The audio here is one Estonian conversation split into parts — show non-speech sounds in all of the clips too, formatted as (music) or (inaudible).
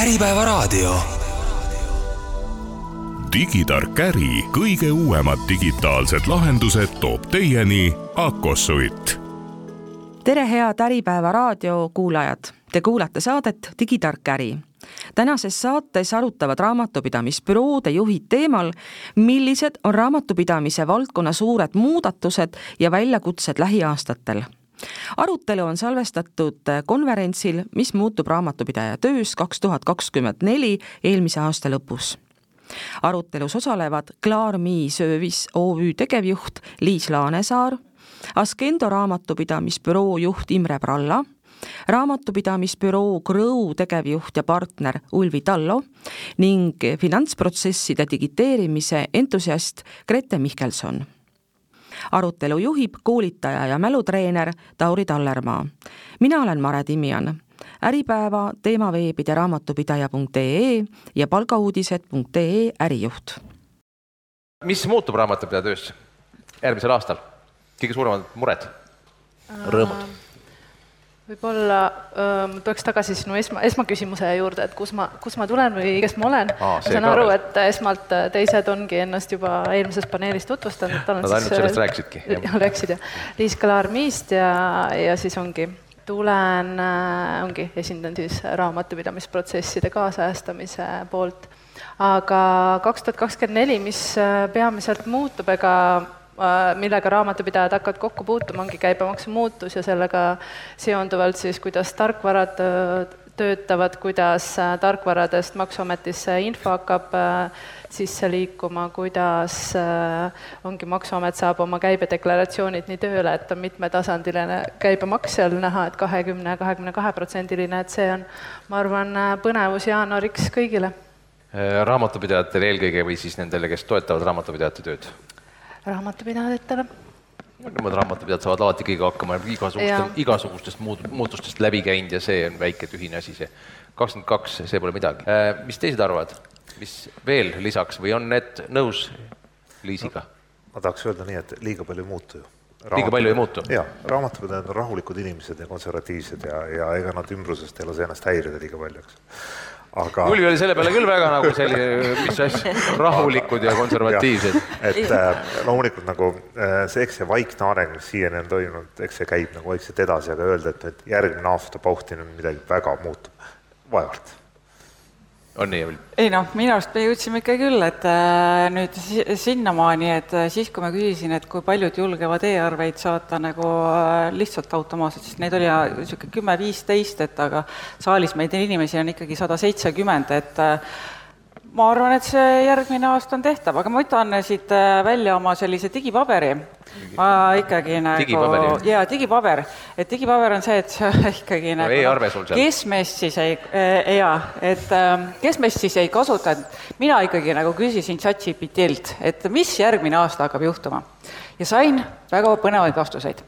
Äripäevaraadio. digitark äri, kõige uuemad digitaalsed lahendused toob teieni Akosuit. tere, head Äripäeva raadio kuulajad, te kuulate saadet Digitark äri tänases saates arutavad raamatupidamisbüroode juhid teemal, millised on raamatupidamise valdkonna suured muudatused ja väljakutsed lähiaastatel arutelu on salvestatud konverentsil, mis muutub raamatupidaja töös kaks tuhat kakskümmend neli eelmise aasta lõpus. Arutelus osalevad Klaarmi Service OÜ tegevjuht Liis Laanesaar, Askendo raamatupidamisbüroo juht Imre Pralla, raamatupidamisbüroo Grõu tegevjuht ja partner Ulvi Tallo ning finantsprotsesside digiteerimise entusiast Grete Mihkelson arutelu juhib koolitaja ja mälutreener Tauri Tallermaa. mina olen Mare Timjan. Äripäeva teemaveebide raamatupidaja.ee ja palgauudised.ee ärijuht. mis muutub raamatupidaja töös järgmisel aastal? kõige suuremad mured, rõõmud? Võib-olla ma tuleks tagasi sinu esma, esmaküsimuse juurde, et kus ma, kus ma tulen või kes ma olen. ma saan aru, et esmalt teised ongi ennast juba eelmises paneelis tutvustanud, Nad ainult sellest rääkisidki. (laughs) rääkisid jah, Liis Kalar-Miist ja, ja siis ongi, tulen ongi, esindan siis raamatupidamisprotsesside kaasajastamise poolt. aga kaks tuhat kakskümmend neli, mis peamiselt muutub, ega millega raamatupidajad hakkavad kokku puutuma, ongi käibemaksu muutus ja sellega seonduvalt siis, kuidas tarkvarad äh, töötavad, kuidas äh, tarkvaradest Maksuametisse info hakkab sisse liikuma, kuidas ongi Maksuamet saab oma käibedeklaratsioonid nii tööle, et on mitmetasandiline käibemaks seal näha, et kahekümne, kahekümne kahe protsendiline, et see on, ma arvan, põnevus jaanuariks kõigile. raamatupidajatele eelkõige või siis nendele, kes toetavad raamatupidajate tööd? Raamatupidajatele. Nemad raamatupidajad saavad alati kõige hakkama, igasugustest, igasugustest muud, muutustest läbi käinud ja see on väike tühine asi, see kakskümmend kaks, see pole midagi. Äh, mis teised arvavad, mis veel lisaks või on need nõus Liisiga no,? ma tahaks öelda nii, et liiga palju ei muutu ju. liiga palju ei muutu? jaa, raamatupidajad on rahulikud inimesed ja konservatiivsed ja, ja ega nad ümbrusest ei lase ennast häirida liiga palju, eks aga Ulvi oli selle peale küll väga nagu selline, mis asja, rahulikud ja konservatiivsed. et äh, loomulikult nagu äh, see, eks see vaikne areng, mis siiani on toimunud, eks see käib nagu vaikselt edasi, aga öelda, et nüüd järgmine aasta pauhti nüüd midagi väga muutub, vaevalt on nii, Evel? ei noh, minu arust me jõudsime ikka küll, et äh, nüüd sinnamaani, et äh, siis, kui ma küsisin, et kui paljud julgevad e-arveid saata nagu äh, lihtsalt automaatselt, siis neid oli niisugune kümme-viisteist, et aga saalis meid inimesi on ikkagi sada seitsekümmend, et ma arvan, et see järgmine aasta on tehtav, aga ma võtan siit äh, välja oma sellise digipaberi. ma ikkagi nagu, jaa, digipaber, et digipaber on see, et see (laughs) ikkagi nagu no, sul seal. kes meist siis ei äh,, jaa, et äh, kes meist siis ei kasuta, et mina ikkagi nagu küsisin ChatGPT-lt, et mis järgmine aasta hakkab juhtuma. ja sain väga põnevaid vastuseid.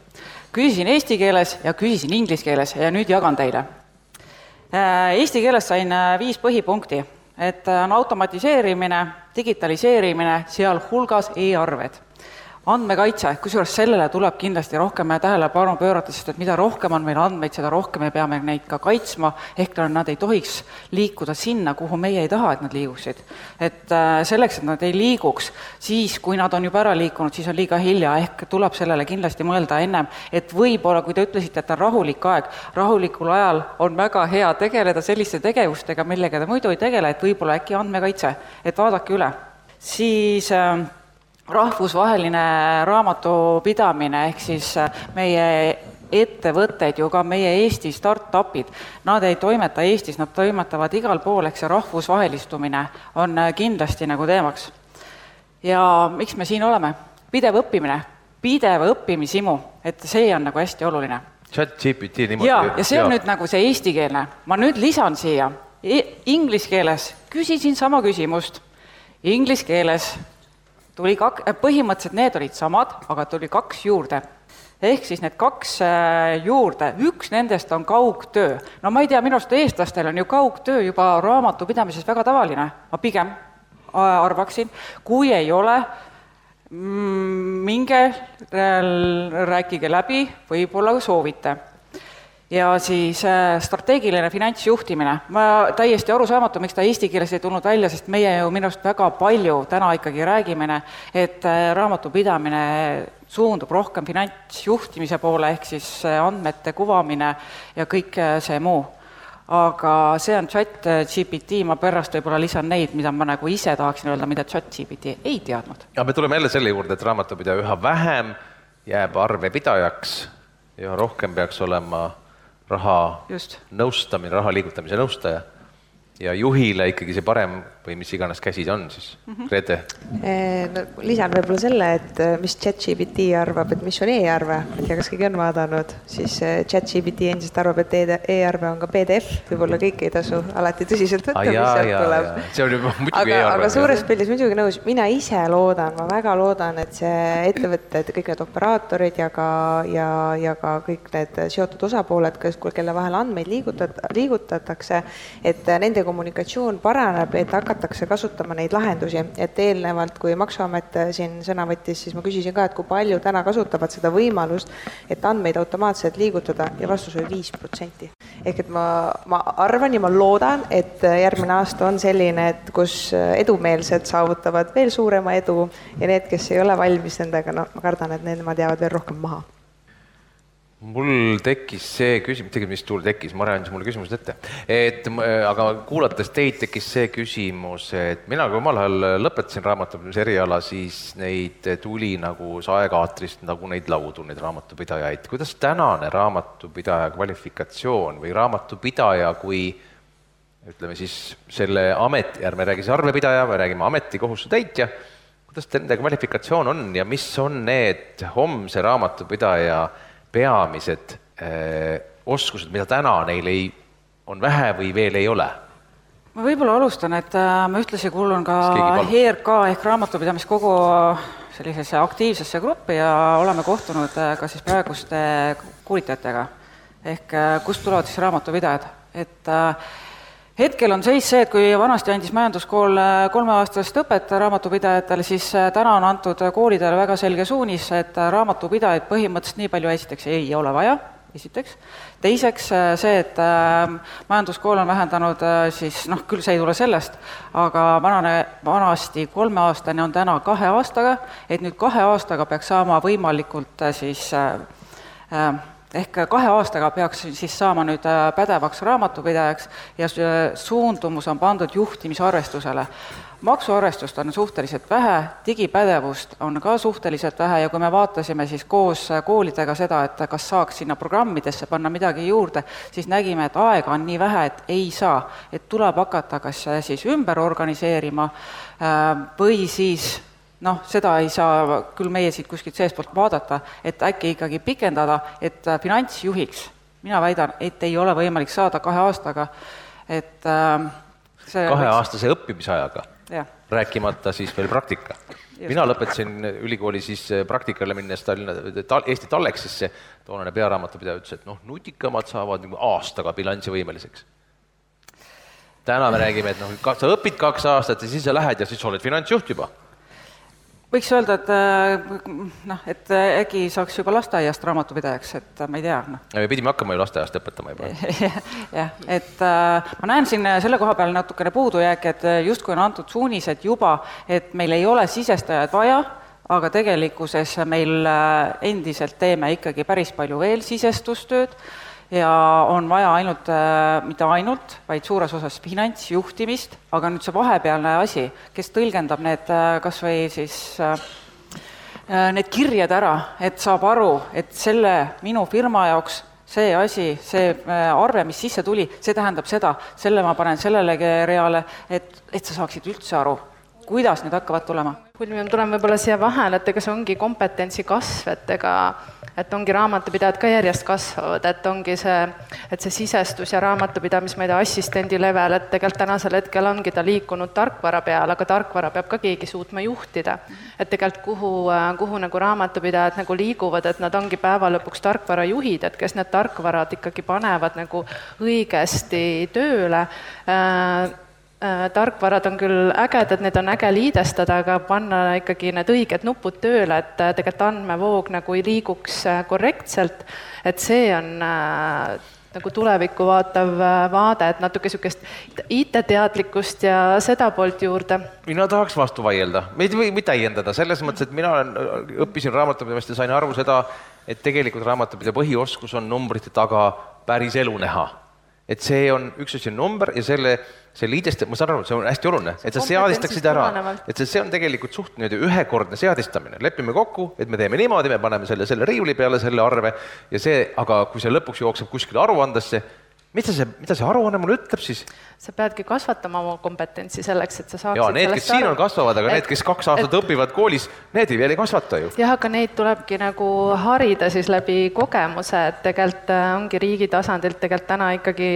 küsisin eesti keeles ja küsisin inglise keeles ja nüüd jagan teile äh,. Eesti keeles sain äh, viis põhipunkti et äh, on automatiseerimine, digitaliseerimine, sealhulgas e-arved andmekaitse, kusjuures sellele tuleb kindlasti rohkem tähelepanu pöörata, sest et mida rohkem on meil andmeid, seda rohkem me peame neid ka kaitsma, ehk nad ei tohiks liikuda sinna, kuhu meie ei taha, et nad liiguksid. et äh, selleks, et nad ei liiguks, siis kui nad on juba ära liikunud, siis on liiga hilja, ehk tuleb sellele kindlasti mõelda ennem, et võib-olla, kui te ütlesite, et on rahulik aeg, rahulikul ajal on väga hea tegeleda selliste tegevustega, millega te muidu ei tegele, et võib-olla äkki andmekaitse, et vaadake üle. siis äh, rahvusvaheline raamatupidamine, ehk siis äh, meie ettevõtted ju ka meie Eesti startup'id, nad ei toimeta Eestis, nad toimetavad igal pool, ehk see rahvusvahelistumine on äh, kindlasti nagu teemaks. ja miks me siin oleme? pidev õppimine, pidev õppimishimu, et see on nagu hästi oluline. Chat-GPT niimoodi. jaa, ja see on ja. nüüd nagu see eestikeelne, ma nüüd lisan siia e, inglise keeles küsisin sama küsimust, inglise keeles tuli kak-, äh, põhimõtteliselt need olid samad, aga tuli kaks juurde. ehk siis need kaks äh, juurde, üks nendest on kaugtöö. no ma ei tea, minu arust eestlastel on ju kaugtöö juba raamatupidamises väga tavaline, ma pigem äh, arvaksin, kui ei ole, mm, minge rääkige läbi, võib-olla soovite. Ja siis äh, strateegiline finantsjuhtimine. ma täiesti arusaamatu, miks ta eesti keeles ei tulnud välja, sest meie ju minu arust väga palju täna ikkagi räägime, et äh, raamatupidamine suundub rohkem finantsjuhtimise poole, ehk siis äh, andmete kuvamine ja kõik see muu. aga see on chat GPT, ma pärast võib-olla lisan neid, mida ma nagu ise tahaksin öelda, mida chat GPT ei teadnud. ja me tuleme jälle selle juurde, et raamatupidaja üha vähem jääb arvepidajaks, üha rohkem peaks olema raha Just. nõustamine, raha liigutamise nõustaja ja juhile ikkagi see parem või mis iganes käsi see on siis mm, -hmm. Grete? Eh, no lisan võib-olla selle, et eh, mis chat-GPT arvab, et mis on e-arve, ma ei tea, kas keegi on vaadanud, siis eh, chat-GPT endiselt arvab, et e-arve on ka PDF, võib-olla kõik ei tasu alati tõsiselt võtta, mis sealt tuleb. see on juba (laughs) muidugi e-arve. aga suures pildis muidugi nõus, mina ise loodan, ma väga loodan, et see ettevõtted, kõik need operaatorid ja ka, ja, ja ka kõik need seotud osapooled, kes, kelle vahel andmeid liigutat-, liigutatakse, et nende kommunikatsioon paraneb, et hakatakse kasutama neid lahendusi, et eelnevalt, kui Maksuamet siin sõna võttis, siis ma küsisin ka, et kui palju täna kasutavad seda võimalust, et andmeid automaatselt liigutada ja vastus oli viis protsenti. ehk et ma, ma arvan ja ma loodan, et järgmine aasta on selline, et kus edumeelsed saavutavad veel suurema edu ja need, kes ei ole valmis nendega, no ma kardan, et nemad jäävad veel rohkem maha mul tekkis see küsimus, tegelikult mis sul tekkis, Mare andis mulle küsimused ette, et aga kuulates teid, tekkis see küsimus, et mina, kui omal ajal lõpetasin raamatupidamise eriala, siis neid tuli nagu saekaatrist nagu neid laudu, neid raamatupidajaid. kuidas tänane raamatupidaja kvalifikatsioon või raamatupidaja kui ütleme siis selle ameti, ärme räägi siis arvepidaja, me räägime ametikohustuse täitja, kuidas nende kvalifikatsioon on ja mis on need homse raamatupidaja peamised äh, oskused, mida täna neil ei, on vähe või veel ei ole? ma võib-olla alustan, et äh, ma ühtlasi kuulun ka ERK ehk Raamatupidamiskogu sellisesse aktiivsesse gruppi ja oleme kohtunud äh, ka siis praeguste koolitajatega. ehk kust tulevad siis raamatupidajad, et äh, hetkel on seis see, et kui vanasti andis majanduskool äh, kolmeaastast õpet raamatupidajatele, siis äh, täna on antud koolidele väga selge suunis, et äh, raamatupidajaid põhimõtteliselt nii palju esiteks ei ole vaja, esiteks. teiseks see, et majanduskool on vähendanud siis noh, küll see ei tule sellest, aga vanane, vanasti kolmeaastane on täna kahe aastaga, et nüüd kahe aastaga peaks saama võimalikult siis äh, ehk kahe aastaga peaks siis saama nüüd äh, pädevaks raamatupidajaks ja suundumus on pandud juhtimisarvestusele. maksuarvestust on suhteliselt vähe, digipädevust on ka suhteliselt vähe ja kui me vaatasime siis koos äh, koolidega seda, et kas saaks sinna programmidesse panna midagi juurde, siis nägime, et aega on nii vähe, et ei saa. et tuleb hakata kas äh, siis ümber organiseerima või siis noh, seda ei saa küll meie siit kuskilt seestpoolt vaadata, et äkki ikkagi pikendada, et äh, finantsjuhiks, mina väidan, et ei ole võimalik saada kahe aastaga, et äh, see kaheaastase võiks... õppimisajaga, rääkimata siis veel praktika. mina lõpetasin ülikooli siis äh, praktikale minnes Tallinna, tal-, Eesti Tallexisse, toonane pearaamatupidaja ütles, et noh, nutikamad saavad nagu aastaga bilansivõimeliseks täna me räägime, et noh, sa õpid kaks aastat ja siis sa lähed ja siis sa oled finantsjuht juba võiks öelda, et äh, noh, et äh, äkki saaks juba lasteaiast raamatupidajaks, et äh, ma ei tea, noh. me pidime hakkama ju lasteaiast õpetama juba. (laughs) jah, et äh, ma näen siin selle koha peal natukene puudujääki, et justkui on antud suunised juba, et meil ei ole sisestajaid vaja, aga tegelikkuses meil endiselt teeme ikkagi päris palju veel sisestustööd ja on vaja ainult, äh, mitte ainult, vaid suures osas finantsjuhtimist, aga nüüd see vahepealne asi, kes tõlgendab need äh, kas või siis äh, need kirjad ära, et saab aru, et selle minu firma jaoks see asi, see arve, mis sisse tuli, see tähendab seda, selle ma panen sellele reale, et, et sa saaksid üldse aru, kuidas need hakkavad tulema. kui me tuleme võib-olla siia vahele, et ega see ongi kompetentsi kasv, et ega et ongi raamatupidajad ka järjest kasvavad, et ongi see, et see sisestus ja raamatupidamis, ma ei tea, assistendi level, et tegelikult tänasel hetkel ongi ta liikunud tarkvara peale, aga tarkvara peab ka keegi suutma juhtida. et tegelikult kuhu, kuhu nagu raamatupidajad nagu liiguvad, et nad ongi päeva lõpuks tarkvarajuhid, et kes need tarkvarad ikkagi panevad nagu õigesti tööle äh,, tarkvarad on küll ägedad, need on äge liidestada, aga panna ikkagi need õiged nupud tööle, et äh, tegelikult andmevoog nagu ei liiguks äh, korrektselt, et see on nagu tulevikku vaatav vaade, et natuke niisugust IT-teadlikkust ja seda poolt juurde. mina tahaks vastu vaielda, meid võib täiendada selles mõttes, et mina olen, õppisin raamatupidamist ja sain aru seda, et tegelikult raamatupidaja põhioskus on numbrite taga päris elu näha et see on, üks asi on number ja selle, see liidest, ma saan aru, see on hästi oluline, et sa seadistaksid ära, et see, see on tegelikult suht niimoodi ühekordne seadistamine, lepime kokku, et me teeme niimoodi, me paneme selle, selle riiuli peale, selle arve ja see, aga kui see lõpuks jookseb kuskile aruandesse, mida see, mida see aruanne mulle ütleb siis? sa peadki kasvatama oma kompetentsi selleks, et sa saaksid jaa, need, kes siin on, kasvavad, aga et, need, kes kaks aastat et, õpivad koolis, need ei veel ei kasvata ju. jah, aga neid tulebki nagu harida siis läbi kogemuse, et tegelikult äh, ongi riigi tasandilt tegelikult täna ikkagi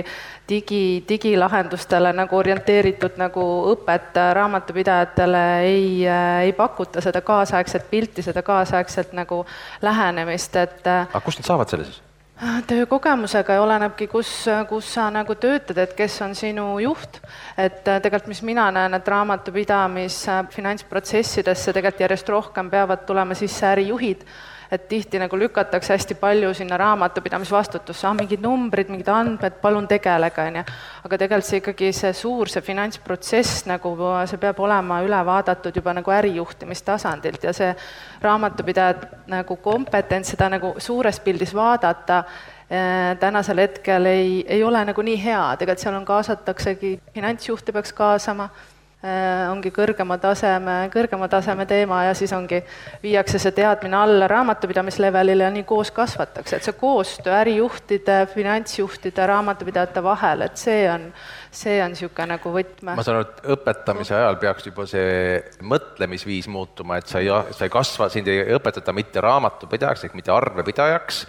digi, digilahendustele nagu orienteeritud nagu õpet äh, raamatupidajatele ei, äh, ei pakuta seda kaasaegset pilti, seda kaasaegset nagu lähenemist, et aga kust nad saavad selle siis? Töökogemusega ja olenebki, kus, kus sa nagu töötad, et kes on sinu juht. et tegelikult, mis mina näen, et raamatupidamis finantsprotsessidesse tegelikult järjest rohkem peavad tulema sisse ärijuhid et tihti nagu lükatakse hästi palju sinna raamatupidamisvastutusse, ah mingid numbrid, mingid andmed, palun tegelege, on ju. aga tegelikult see ikkagi, see suur, see finantsprotsess nagu, see peab olema üle vaadatud juba nagu ärijuhtimistasandilt ja see raamatupidaja nagu kompetents seda nagu suures pildis vaadata, eh, tänasel hetkel ei, ei ole nagu nii hea, tegelikult seal on, kaasataksegi, finantsjuhte peaks kaasama ongi kõrgema taseme, kõrgema taseme teema ja siis ongi, viiakse see teadmine alla raamatupidamislevelile ja nii koos kasvatakse, et see koostöö ärijuhtide, finantsjuhtide, raamatupidajate vahel, et see on, see on niisugune nagu võtme. ma saan aru, et õpetamise ajal peaks juba see mõtlemisviis muutuma, et sa ei, sa ei kasva, sind ei õpetata mitte raamatupidajaks ehk mitte arvepidajaks,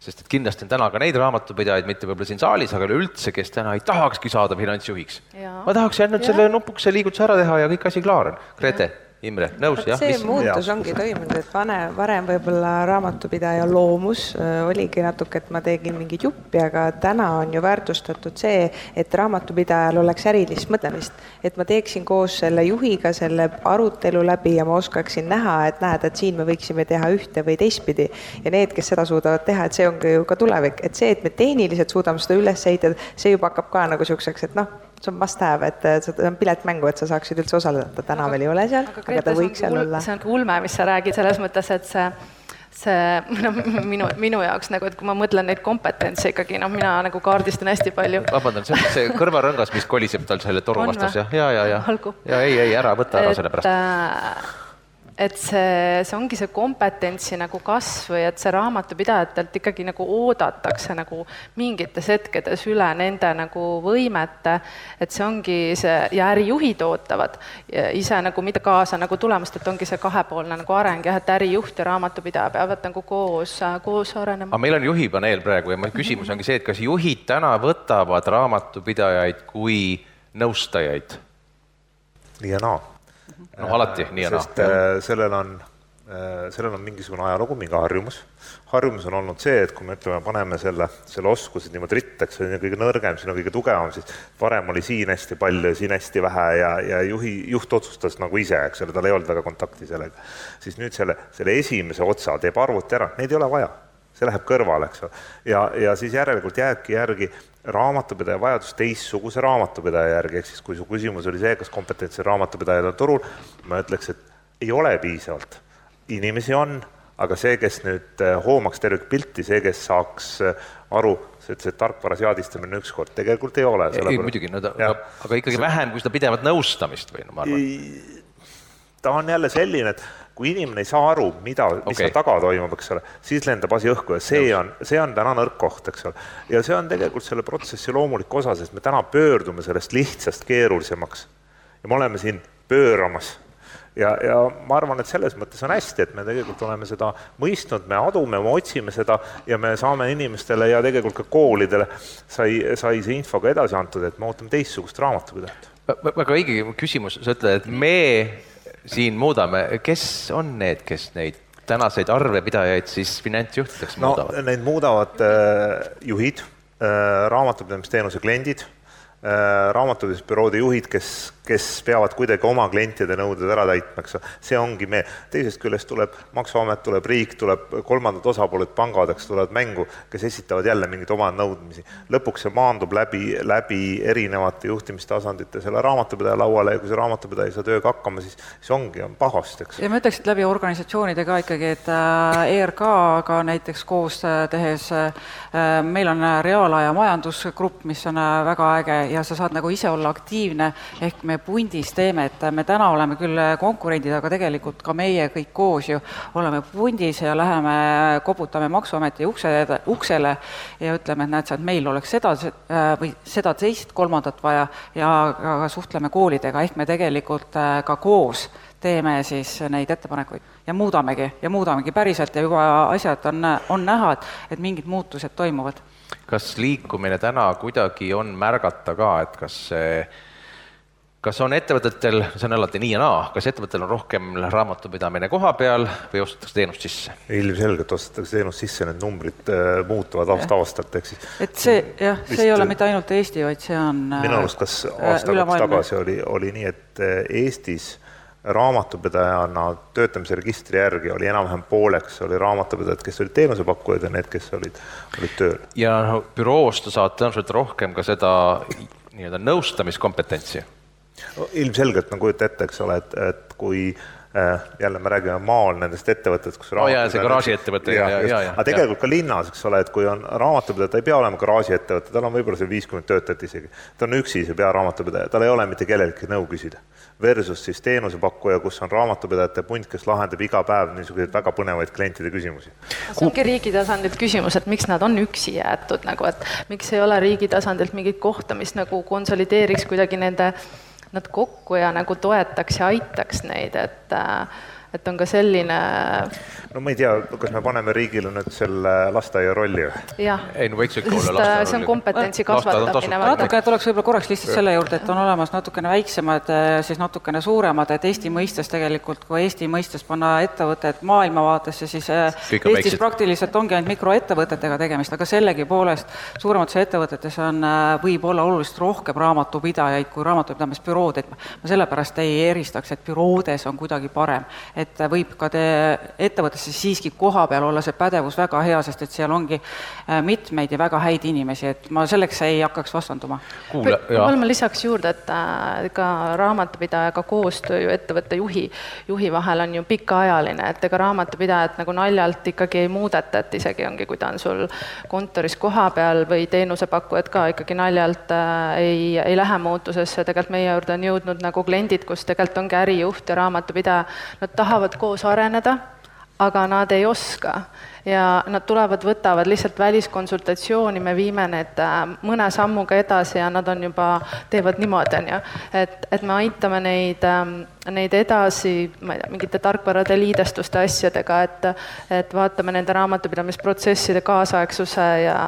sest et kindlasti on täna ka neid raamatupidajaid, mitte võib-olla siin saalis, aga üleüldse, kes täna ei tahakski saada finantsjuhiks. ma tahaks ainult selle nupukese liigutuse ära teha ja kõik asi klaar on. Grete Imre, nõus, jah? see mis... muutus ja. ongi toimunud, et vanem, varem võib-olla raamatupidaja loomus äh, oligi natuke, et ma tegin mingit juppi, aga täna on ju väärtustatud see, et raamatupidajal oleks ärilist mõtlemist. et ma teeksin koos selle juhiga selle arutelu läbi ja ma oskaksin näha, et näed, et siin me võiksime teha ühte või teistpidi. ja need, kes seda suudavad teha, et see ongi ju ka tulevik, et see, et me tehniliselt suudame seda üles ehitada, see juba hakkab ka nagu niisuguseks, et noh, see on must have, et see on piletmängu, et sa saaksid üldse osaleda, täna veel ei ole seal, aga ta võiks seal olla. see on ka ulme, mis sa räägid selles mõttes, et see see (laughs) noh, minu, minu jaoks nagu, et kui ma mõtlen neid kompetentse ikkagi, noh, mina nagu kaardistan hästi palju. vabandan, see on see kõrvarõngas, mis koliseb tal selle toru vastas, jah, ja, ja, ja, ja, ja ei, ei ära võta ära selle pärast. äh, et see, see ongi see kompetentsi nagu kasv või et see raamatupidajatelt ikkagi nagu oodatakse nagu mingites hetkedes üle nende nagu võimete, et see ongi see, ja ärijuhid ootavad ise nagu mida kaasa nagu tulemast, et ongi see kahepoolne nagu areng jah, et ärijuht ja raamatupidaja peavad nagu koos, koos arenema. aga meil on juhipaneel praegu ja mu küsimus ongi see, et kas juhid täna võtavad raamatupidajaid kui nõustajaid? nii ja naa noh, alati nii ja naa. sest äh, sellel on, äh, sellel on mingisugune ajalugu, mingi harjumus. harjumus on olnud see, et kui me ütleme, paneme selle, selle oskused niimoodi ritta, eks see on kõige nõrgem, siin on kõige tugevam, siis varem oli siin hästi palju ja siin hästi vähe ja, ja juhi, juht otsustas nagu ise, eks ole, tal ei olnud väga kontakti sellega. siis nüüd selle, selle esimese otsa teeb arvuti ära, neid ei ole vaja see läheb kõrvale, eks ole. ja, ja siis järelikult jääbki järgi raamatupidaja vajadus teistsuguse raamatupidaja järgi, ehk siis kui su küsimus oli see, kas kompetentsed raamatupidajad on turul, ma ütleks, et ei ole piisavalt. inimesi on, aga see, kes nüüd eh, hoomaks tervikpilti, see, kes saaks eh, aru, sa ütlesid, et tarkvara seadistamine ükskord, tegelikult ei ole. ei, muidugi, no ta, aga ikkagi vähem kui seda pidevat nõustamist või no ma arvan. ta on jälle selline, et kui inimene ei saa aru, mida, mis okay. seal taga toimub, eks ole, siis lendab asi õhku ja see on, see on täna nõrk koht, eks ole. ja see on tegelikult selle protsessi loomulik osa, sest me täna pöördume sellest lihtsast keerulisemaks. ja me oleme siin pööramas. ja, ja ma arvan, et selles mõttes on hästi, et me tegelikult oleme seda mõistnud, me adume, me otsime seda ja me saame inimestele ja tegelikult ka koolidele sai, sai see info ka edasi antud, et me ootame teistsugust raamatupidajat. väga õige küsimus, sa ütled, et me siin muudame, kes on need, kes neid tänaseid arvepidajaid siis finantsjuhtideks no, muudavad? Neid muudavad äh, juhid äh,, raamatupidamisteenuse kliendid Äh, raamatupidamisbüroode juhid, kes, kes peavad kuidagi oma klientide nõuded ära täitma, eks ole, see ongi me. teisest küljest tuleb Maksuamet, tuleb riik, tuleb kolmandad osapooled, pangad, eks, tulevad mängu, kes esitavad jälle mingeid oma nõudmisi. lõpuks see maandub läbi, läbi erinevate juhtimistasandite selle raamatupidaja lauale ja kui see raamatupidaja ei saa tööga hakkama, siis, siis ongi, on pahasti, eks. ja ma ütleks, et läbi organisatsioonide ka ikkagi, et äh, ERK-ga näiteks koos äh, tehes meil on reaalaja majandusgrupp, mis on väga äge ja sa saad nagu ise olla aktiivne, ehk me pundis teeme, et me täna oleme küll konkurendid, aga tegelikult ka meie kõik koos ju oleme pundis ja läheme koputame Maksuameti ukse, uksele ja ütleme, et näed sa, et meil oleks seda või seda, teist, kolmandat vaja ja ka suhtleme koolidega, ehk me tegelikult äh, ka koos teeme siis neid ettepanekuid ja muudamegi ja muudamegi päriselt. Ja juba asjad on, on näha, et, et mingid muutused toimuvad. Kas liikumine täna kuidagi on märgata ka, et kas see kas on ettevõtetel, see on alati nii ja naa, kas ettevõttel on rohkem raamatupidamine koha peal või ostetakse teenust sisse? ilmselgelt ostetakse teenust sisse, need numbrid äh, muutuvad aasta-aastalt, ehk siis et see jah, see ei ole mitte ainult Eesti, vaid see on minu arust kas äh, aasta kaks tagasi oli, oli nii, et äh, Eestis raamatupidajana töötamise registri järgi oli enam-vähem pooleks, oli raamatupidajad, kes olid teenusepakkujad ja need, kes olid, olid tööl. ja noh, büroos te saate tõenäoliselt rohkem ka seda nii-öelda nõustamiskompetentsi no,? ilmselgelt, no kujuta ette, eks ole, et, et kui äh, jälle me räägime maal nendest ettevõtetest, kus oh jaa, see garaažiettevõte ja, ja, ja, ja. aga tegelikult ja. ka linnas, eks ole, et kui on raamatupidaja, ta ei pea olema garaažiettevõte, tal on võib-olla seal viiskümmend töötajat isegi. ta on üksi see pearaamatupidaja, tal ei ole mitte kelleltki nõu küsida versus siis teenusepakkuja, kus on raamatupidajate punt, kes lahendab iga päev niisuguseid väga põnevaid klientide küsimusi. see ongi riigi tasandilt küsimus, et miks nad on üksi jäetud nagu, et miks ei ole riigi tasandilt mingit kohta, mis nagu konsolideeriks kuidagi nende, nad kokku ja nagu toetaks ja aitaks neid, et äh, et on ka selline no ma ei tea, kas me paneme riigile nüüd selle lasteaia rolli või? jah. ei no võiks ikka olla lasteaia rolli. see on kompetentsi kasvatamine. natukene tuleks võib-olla korraks lihtsalt selle juurde, et on olemas natukene väiksemad, eh, siis natukene suuremad, et Eesti mõistes tegelikult, kui Eesti mõistes panna ettevõtted maailmavaatesse, siis eh, Kõik Eestis väiksed. praktiliselt ongi ainult mikroettevõtetega tegemist, aga sellegipoolest suuremates ettevõtetes on, võib olla oluliselt rohkem raamatupidajaid kui raamatupidamisbürood, et ma sellepärast ei eristaks, et büroodes on kuidagi parem et võib ka te ettevõttesse siiski koha peal olla see pädevus väga hea, sest et seal ongi äh, mitmeid ja väga häid inimesi, et ma selleks ei hakkaks vastanduma. võib-olla ma lisaks juurde, et äh, ka raamatupidajaga koostöö ju ettevõtte juhi, juhi vahel on ju pikaajaline, et ega raamatupidajat nagu naljalt ikkagi ei muudeta, et isegi ongi, kui ta on sul kontoris kohapeal või teenusepakkujad ka ikkagi naljalt äh, ei, ei lähe muutusesse, tegelikult meie juurde on jõudnud nagu kliendid, kus tegelikult ongi ärijuht ja raamatupidaja, nad tahavad tahavad koos areneda, aga nad ei oska ja nad tulevad, võtavad lihtsalt väliskonsultatsiooni, me viime need äh, mõne sammuga edasi ja nad on juba, teevad niimoodi, on ju. et, et me aitame neid, ähm, neid edasi, ma ei tea, mingite tarkvarade liidestuste asjadega, et et vaatame nende raamatupidamisprotsesside kaasaegsuse ja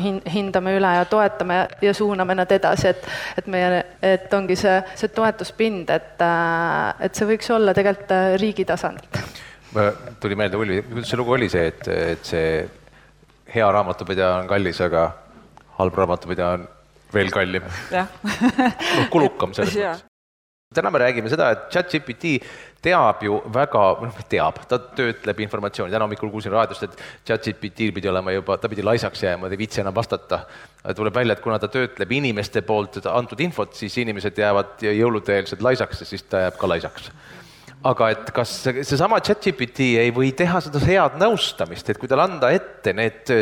hin-, hindame üle ja toetame ja suuname nad edasi, et et meie, et ongi see, see toetuspind, et, äh, et see võiks olla tegelikult äh, riigi tasandilt tuli meelde, Ulvi, kuidas see lugu oli see, et, et see hea raamatupidaja on kallis, aga halb raamatupidaja on veel kallim? kulukam selles mõttes. täna me räägime seda, et chat-GPT teab ju väga, noh, teab, ta töötleb informatsiooni, täna hommikul kuulsin raadiost, et chat-GPT-l pidi olema juba, ta pidi laisaks jääma, ta ei viitsi enam vastata. tuleb välja, et kuna ta töötleb inimeste poolt antud infot, siis inimesed jäävad jõulude-eelsed laisaks ja siis ta jääb ka laisaks aga et kas seesama chat-GPT ei või teha seda head nõustamist, et kui talle anda ette need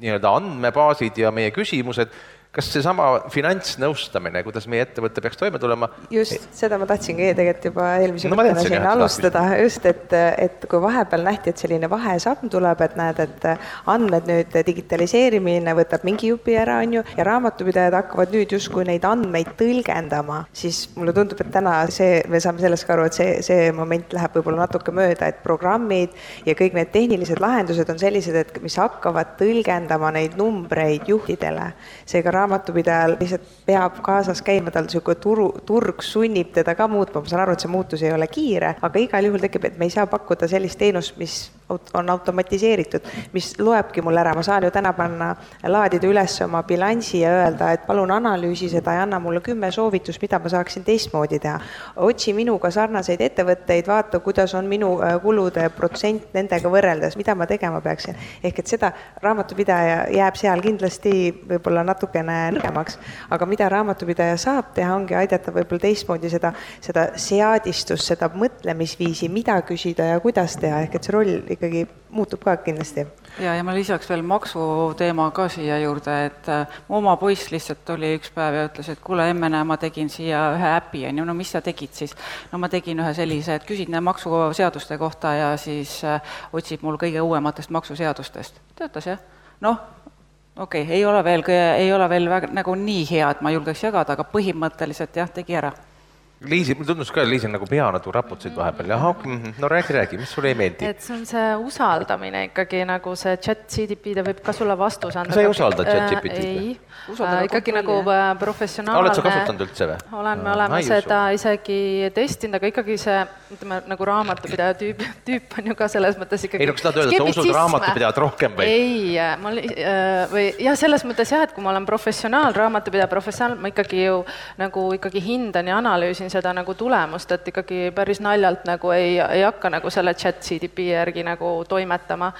nii-öelda andmebaasid ja meie küsimused, kas seesama finantsnõustamine, kuidas meie ettevõte peaks toime tulema? just, seda ma tahtsingi tegelikult juba eelmise no, mõttena siin alustada, just, et, et kui vahepeal nähti, et selline vahesamm tuleb, et näed, et andmed nüüd digitaliseerimine võtab mingi jupi ära, on ju, ja raamatupidajad hakkavad nüüd justkui neid andmeid tõlgendama, siis mulle tundub, et täna see, me saame sellest ka aru, et see, see moment läheb võib-olla natuke mööda, et programmid ja kõik need tehnilised lahendused on sellised, et mis hakkavad tõlgendama neid numbreid juhtidele. seega raamatupidajal lihtsalt peab kaasas käima, tal niisugune turu, turg sunnib teda ka muutma, ma saan aru, et see muutus ei ole kiire, aga igal juhul tekib, et me ei saa pakkuda sellist teenust, mis on automatiseeritud, mis loebki mul ära, ma saan ju täna panna, laadida üles oma bilansi ja öelda, et palun analüüsi seda ja anna mulle kümme soovitust, mida ma saaksin teistmoodi teha. otsi minuga sarnaseid ettevõtteid, vaata, kuidas on minu äh, kulude protsent nendega võrreldes, mida ma tegema peaksin. ehk et seda raamatupidaja jääb seal kindlasti võib-olla natukene nõrgemaks, aga mida raamatupidaja saab teha, ongi aidata võib-olla teistmoodi seda, seda seadistust, seda mõtlemisviisi, mida küsida ja kuidas teha, ehk et see roll ikkagi muutub ka kindlasti. ja, ja ma lisaks veel maksuteema ka siia juurde, et äh, oma poiss lihtsalt tuli üks päev ja ütles, et kuule, emme, näe, ma tegin siia ühe äpi, on ju, no mis sa tegid siis? no ma tegin ühe sellise, et küsid maksuseaduste kohta ja siis äh, otsib mul kõige uuematest maksuseadustest. töötas jah? noh, okei okay,, ei ole veel, ei ole veel väga, nagu nii hea, et ma julgeks jagada, aga põhimõtteliselt jah, tegi ära Liisi, mulle tundus ka, et Liisil nagu pea nagu raputasid vahepeal, jah, mhm, no räägi, räägi, mis sulle ei meeldi? et see on see usaldamine ikkagi nagu see chat GDP, ta võib ka sulle vastuse anda. sa ei usalda chat GPT-d äh,? ei, äh, ikkagi nagu äh, professionaalne. oled sa kasutanud üldse või? olen, me oleme seda isegi testinud, aga ikkagi see, ütleme nagu raamatupidaja tüüp, tüüp on ju ka selles mõttes ikkagi. ei no kas tahad öelda, et sa usud raamatupidajat rohkem või? ei, ma äh, või jah, selles mõttes jah, et kui ma olen professionaal, raamatupidaja professionaal, ma ikkagi ju nagu ikkagi hindan ja analüüsin nägin seda nagu tulemust, et ikkagi päris naljalt nagu ei, ei hakka nagu selle chat CDP järgi nagu toimetama.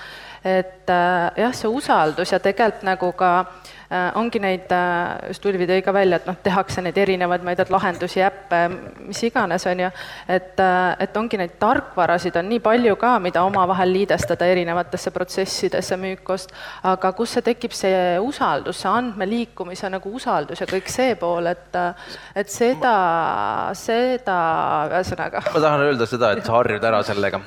et äh, jah, see usaldus ja tegelikult nagu ka äh, ongi neid äh,, just Ulvi tõi ka välja, et noh, tehakse neid erinevaid, ma ei tea, lahendusi, äppe, mis iganes, on ju, et äh,, et ongi neid tarkvarasid on nii palju ka, mida omavahel liidestada erinevatesse protsessidesse müükost, aga kus see tekib, see usaldus, see andmeliikumise nagu usaldus ja kõik see pool, et et seda, seda ühesõnaga. ma tahan öelda seda, et sa harjud ära sellega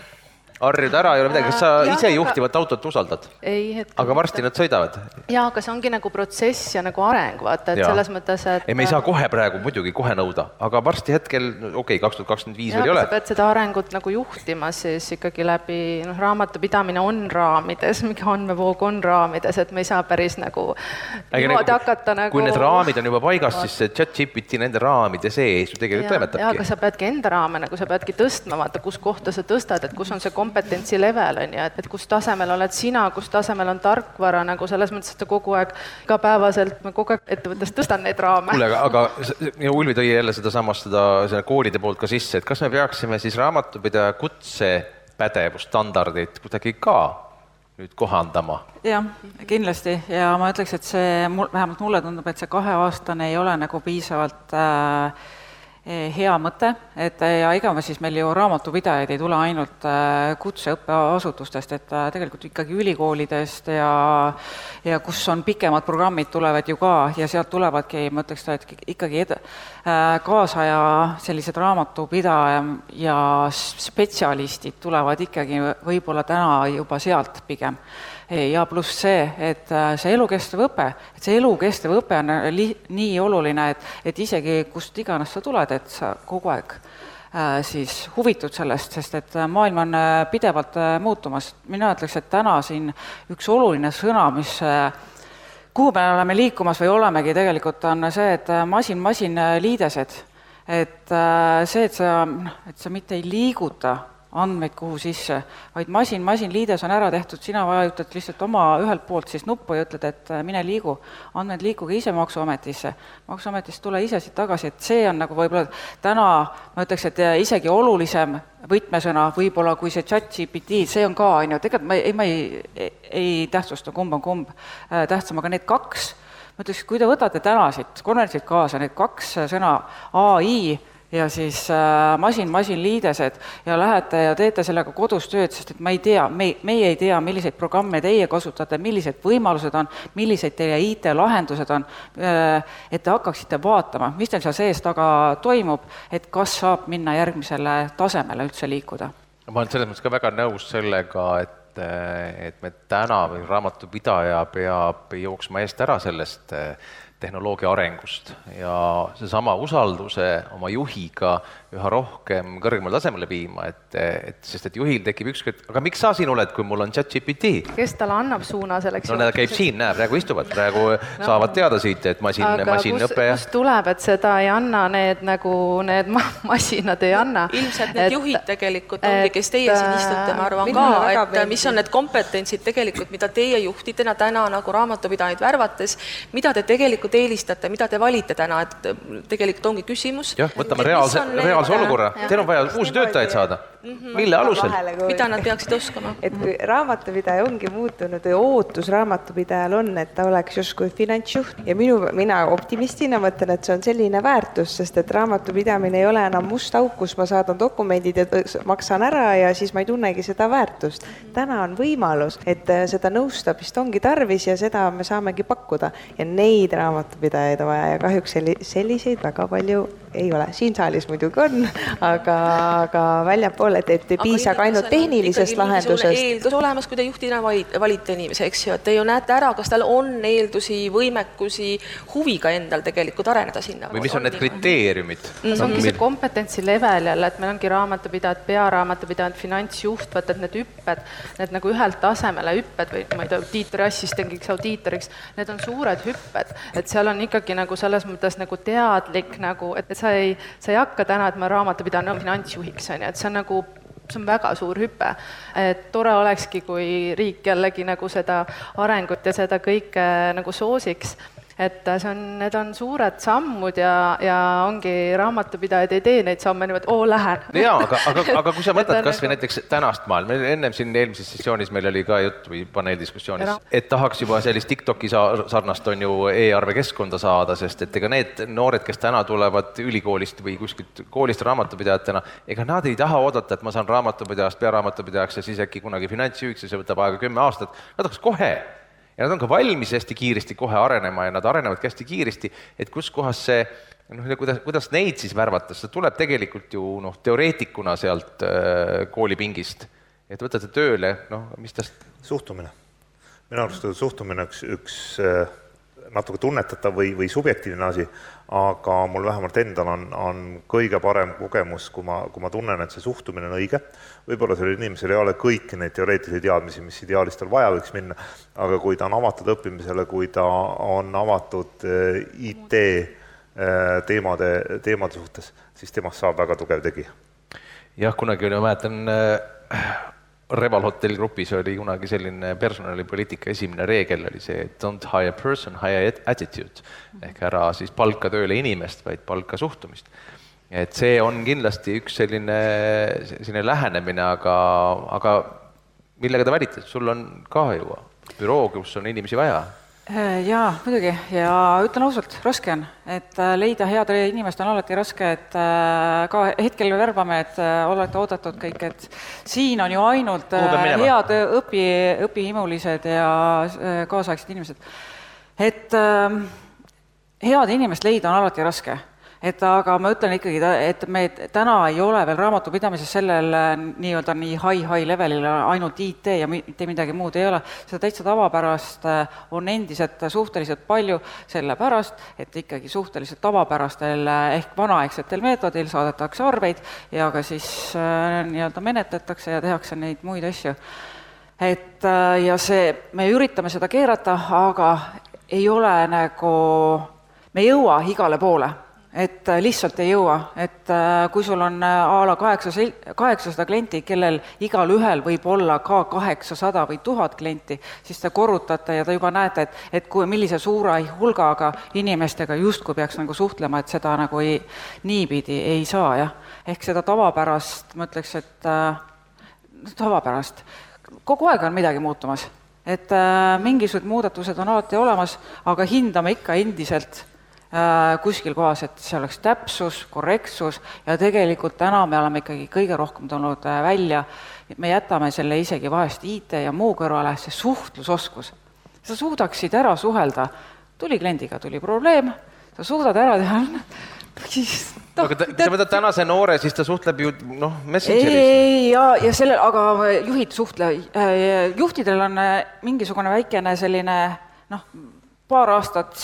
harjud ära, ei ole midagi, kas sa ja, ise juhtivat autot usaldad? ei, hetkel aga varsti nad sõidavad? jaa, aga see ongi nagu protsess ja nagu areng, vaata, et ja. selles mõttes, et ei, me ei saa kohe praegu muidugi kohe nõuda, aga varsti hetkel, okei okay,, kaks tuhat kakskümmend viis veel ei ole. sa pead seda arengut nagu juhtima siis ikkagi läbi, noh, raamatupidamine on raamides, (laughs) mingi andmevoog on raamides, et me ei saa päris nagu niimoodi hakata nagu kui need raamid on juba paigas, siis see chat GPT nende raamide sees ju tegelikult toimetabki. jaa, aga sa peadki enda raame nagu, sa peadki tõstma, vaata, kus kohta sa tõstad, et kus on see kom-, kompetentsi level, on ju, et, et kus tasemel oled sina, kus tasemel on tarkvara nagu selles mõttes, et sa kogu aeg igapäevaselt, ma kogu aeg ettevõttes tõstan neid raame. kuule, aga, aga Ulvi tõi jälle sedasamast, seda, seda koolide poolt ka sisse, et kas me peaksime siis raamatupidaja kutsepädevusstandardit kuidagi ka nüüd kohandama? jah, kindlasti ja ma ütleks, et see mul, vähemalt mulle tundub, et see kaheaastane ei ole nagu piisavalt äh, hea mõte, et eh, ja ega me siis, meil ju raamatupidajaid ei tule ainult eh, kutseõppeasutustest, et tegelikult ikkagi ülikoolidest ja ja kus on pikemad programmid, tulevad ju ka ja sealt tulevadki, ma ütleks, et ikkagi ed-, kaasaja sellised raamatupidaja ja spetsialistid tulevad ikkagi võib-olla täna juba sealt pigem ja pluss see, et äh, see elukestev õpe, et see elukestev õpe on äh, li-, nii oluline, et, et isegi kust iganes sa tuled, et sa kogu aeg äh, siis huvitud sellest, sest et maailm on pidevalt muutumas. mina ütleks, et täna siin üks oluline sõna, mis kuhu me oleme liikumas või olemegi tegelikult, on see, et masin-masin liidesed. et see, et sa, noh, et sa mitte ei liiguta andmeid kuhu sisse, vaid masin-masin-liides on ära tehtud, sina vajutad lihtsalt oma ühelt poolt siis nuppu ja ütled, et äh, mine liigu, andmed liikuge ise Maksuametisse. maksuametist tule ise siit tagasi, et see on nagu võib-olla täna ma ütleks, et äh, isegi olulisem võtmesõna võib-olla kui see chat GPT, see on ka, on ju, tegelikult ma ei, ma ei, ei tähtsusta, kumb on kumb äh, tähtsam, aga need kaks, ma ütleks, kui te võtate täna siit konverentsilt kaasa need kaks sõna ai, ja siis äh, masin-masin-liidesed ja lähete ja teete sellega kodus tööd, sest et ma ei tea, me, meie ei tea, milliseid programme teie kasutate, millised võimalused on, millised teie IT-lahendused on, äh, et te hakkaksite vaatama, mis teil seal sees taga toimub, et kas saab minna järgmisele tasemele üldse liikuda. ma olen selles mõttes ka väga nõus sellega, et et me täna või raamatupidaja peab jooksma eest ära sellest tehnoloogia arengust. Ja seesama usalduse oma juhiga üha rohkem kõrgemale tasemele viima, et, et sest et juhil tekib ükskord, aga miks sa siin oled, kui mul on chat-GPT? kes talle annab suuna selleks? no ta käib siin, näe, praegu istuvad, praegu (laughs) no. saavad teada siit, et masin, masinõpe ja. tuleb, et seda ei anna need nagu need ma (laughs) masinad ei anna. ilmselt need et, juhid tegelikult ongi, kes teie siin istute, ma arvan ka, et mis on need kompetentsid tegelikult, mida teie juhtidena täna nagu raamatupidajaid värvates, mida te tegelikult eelistate, mida te valite täna, et tegelikult ongi küsimus. jah, võtame reaalse, reaalse reaalse olukorra, teil on vaja uusi töötajaid saada mm. -hmm. mille alusel? mida nad peaksid oskama? et kui raamatupidaja ongi muutunud või ootus raamatupidajal on, et ta oleks justkui finantsjuht ja minu, mina optimistina mõtlen, et see on selline väärtus, sest et raamatupidamine ei ole enam must auk, kus ma saadan dokumendid ja maksan ära ja siis ma ei tunnegi seda väärtust. täna on võimalus, et äh, seda nõustamist ongi tarvis ja seda me saamegi pakkuda ja neid raamatupidajaid on vaja ja kahjuks selli-, selliseid väga palju ei ole, siin saalis muidugi on, aga, aga väljapoole, et, et ei piisa ka ainult tehnilisest lahendusest. eeldus olemas, kui te juhtina valite, inimese, eks ju, et te ju näete ära, kas tal on eeldusi, võimekusi, huvi ka endal tegelikult areneda sinna. või mis on need kriteeriumid mm,? see ongi see kompetentsi level jälle, et meil ongi raamatupidajad, pearaamatupidajad, finantsjuht, vaata, et need hüpped, need nagu ühelt tasemele hüpped või ma ei tea, audiitoriassistendiks, audiitoriks, need on suured hüpped, et seal on ikkagi nagu selles mõttes nagu teadlik nagu, et, et sa ei, sa ei hakka täna, et ma raamatupidaja no, finantsjuhiks, on ju, et see on nagu see on väga suur hüpe. et tore olekski, kui riik jällegi nagu seda arengut ja seda kõike nagu soosiks et see on, need on suured sammud ja, ja ongi, raamatupidajad ei tee neid samme niimoodi, oo, lähen. jaa, aga, aga, aga kui sa (laughs) mõtled kas või nagu... näiteks tänast maailma, ennem siin eelmises sessioonis meil oli ka jutt või paneeldiskussioonis, et tahaks juba sellist TikToki sa-, sarnast on ju e-arve keskkonda saada, sest et ega need noored, kes täna tulevad ülikoolist või kuskilt koolist raamatupidajatena, ega nad ei taha oodata, et ma saan raamatupidajast pearaamatupidajaks ja siis äkki kunagi finantsjuhiks ja see võtab aega kümme aastat, nad tahaks kohe ja nad on ka valmis hästi kiiresti kohe arenema ja nad arenevadki hästi kiiresti, et kus kohas see noh, kuidas, kuidas neid siis värvata, see tuleb tegelikult ju noh, teoreetikuna sealt äh, koolipingist, et võtate tööle, noh, mis tast suhtumine. minu arust on suhtumine üks, üks äh, natuke tunnetatav või, või subjektiivne asi, aga mul vähemalt endal on, on kõige parem kogemus, kui ma, kui ma tunnen, et see suhtumine on õige. võib-olla sellel inimesel ei ole kõiki neid teoreetilisi teadmisi, mis ideaalis tal vaja võiks minna, aga kui ta on avatud õppimisele, kui ta on avatud eh, IT eh, teemade, teemade suhtes, siis temast saab väga tugev tegija. jah, kunagi oli, ma mäletan äh Reval Hotelli grupis oli kunagi selline personalipoliitika esimene reegel oli see, et don't hire person, hire attitude. Ehk ära siis palka tööle inimest, vaid palka suhtumist. et see on kindlasti üks selline, selline lähenemine, aga, aga millega te valite, sul on ka ju büroo, kus on inimesi vaja jaa, muidugi. Ja ütlen ausalt, raske on, et äh, leida head inimest on alati raske, et äh, ka hetkel värbame, et olete oodatud kõik, et siin on ju ainult head õpi, õpihimulised ja kaasaegsed inimesed. et ähm, head inimest leida on alati raske et aga ma ütlen ikkagi, et me täna ei ole veel raamatupidamises sellel äh, nii-öelda nii high-high levelil ainult IT ja mitte midagi muud ei ole, seda täitsa tavapärast äh, on endiselt suhteliselt palju, sellepärast et ikkagi suhteliselt tavapärastel äh, ehk vanaaegsetel meetodil saadetakse arveid ja ka siis nii-öelda menetletakse ja tehakse neid muid asju. et ja see, me üritame seda keerata, aga ei ole nagu, me ei jõua igale poole et äh, lihtsalt ei jõua, et äh, kui sul on äh, a la kaheksa, kaheksasada klienti, kellel igalühel võib olla ka kaheksasada või tuhat klienti, siis te korrutate ja te juba näete, et, et kui, millise suure hulgaga inimestega justkui peaks nagu suhtlema, et seda nagu ei, niipidi ei saa, jah. ehk seda tavapärast, ma ütleks, et tavapärast, kogu aeg on midagi muutumas. et mingisugused muudatused on alati olemas, aga hindame ikka endiselt kuskil kohas, et see oleks täpsus, korrektsus ja tegelikult täna me oleme ikkagi kõige rohkem tulnud äh, välja, et me jätame selle isegi vahest IT ja muu kõrvale, see suhtlusoskus. sa suudaksid ära suhelda, tuli kliendiga, tuli probleem, sa suudad ära teha, (laughs) siis noh, aga ta, sa võtad tänase noore, siis ta suhtleb ju noh, Messengeris. ei, ja, ja sellel, aga juhid suhtle, äh, juhtidel on mingisugune väikene selline noh, paar aastat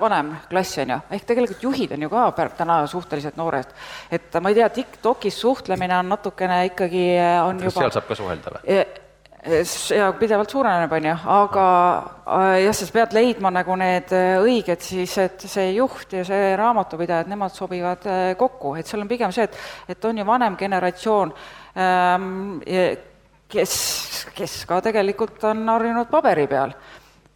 vanem klass, on ju, ehk tegelikult juhid on ju ka täna suhteliselt noored. et ma ei tea, TikTokis suhtlemine on natukene ikkagi, on kas juba seal saab ka suhelda või? ja pidevalt suureneb, on ju, aga jah, sa pead leidma nagu need õiged siis, et see juht ja see raamatupidaja, et nemad sobivad kokku, et seal on pigem see, et, et on ju vanem generatsioon ähm,, kes, kes ka tegelikult on harjunud paberi peal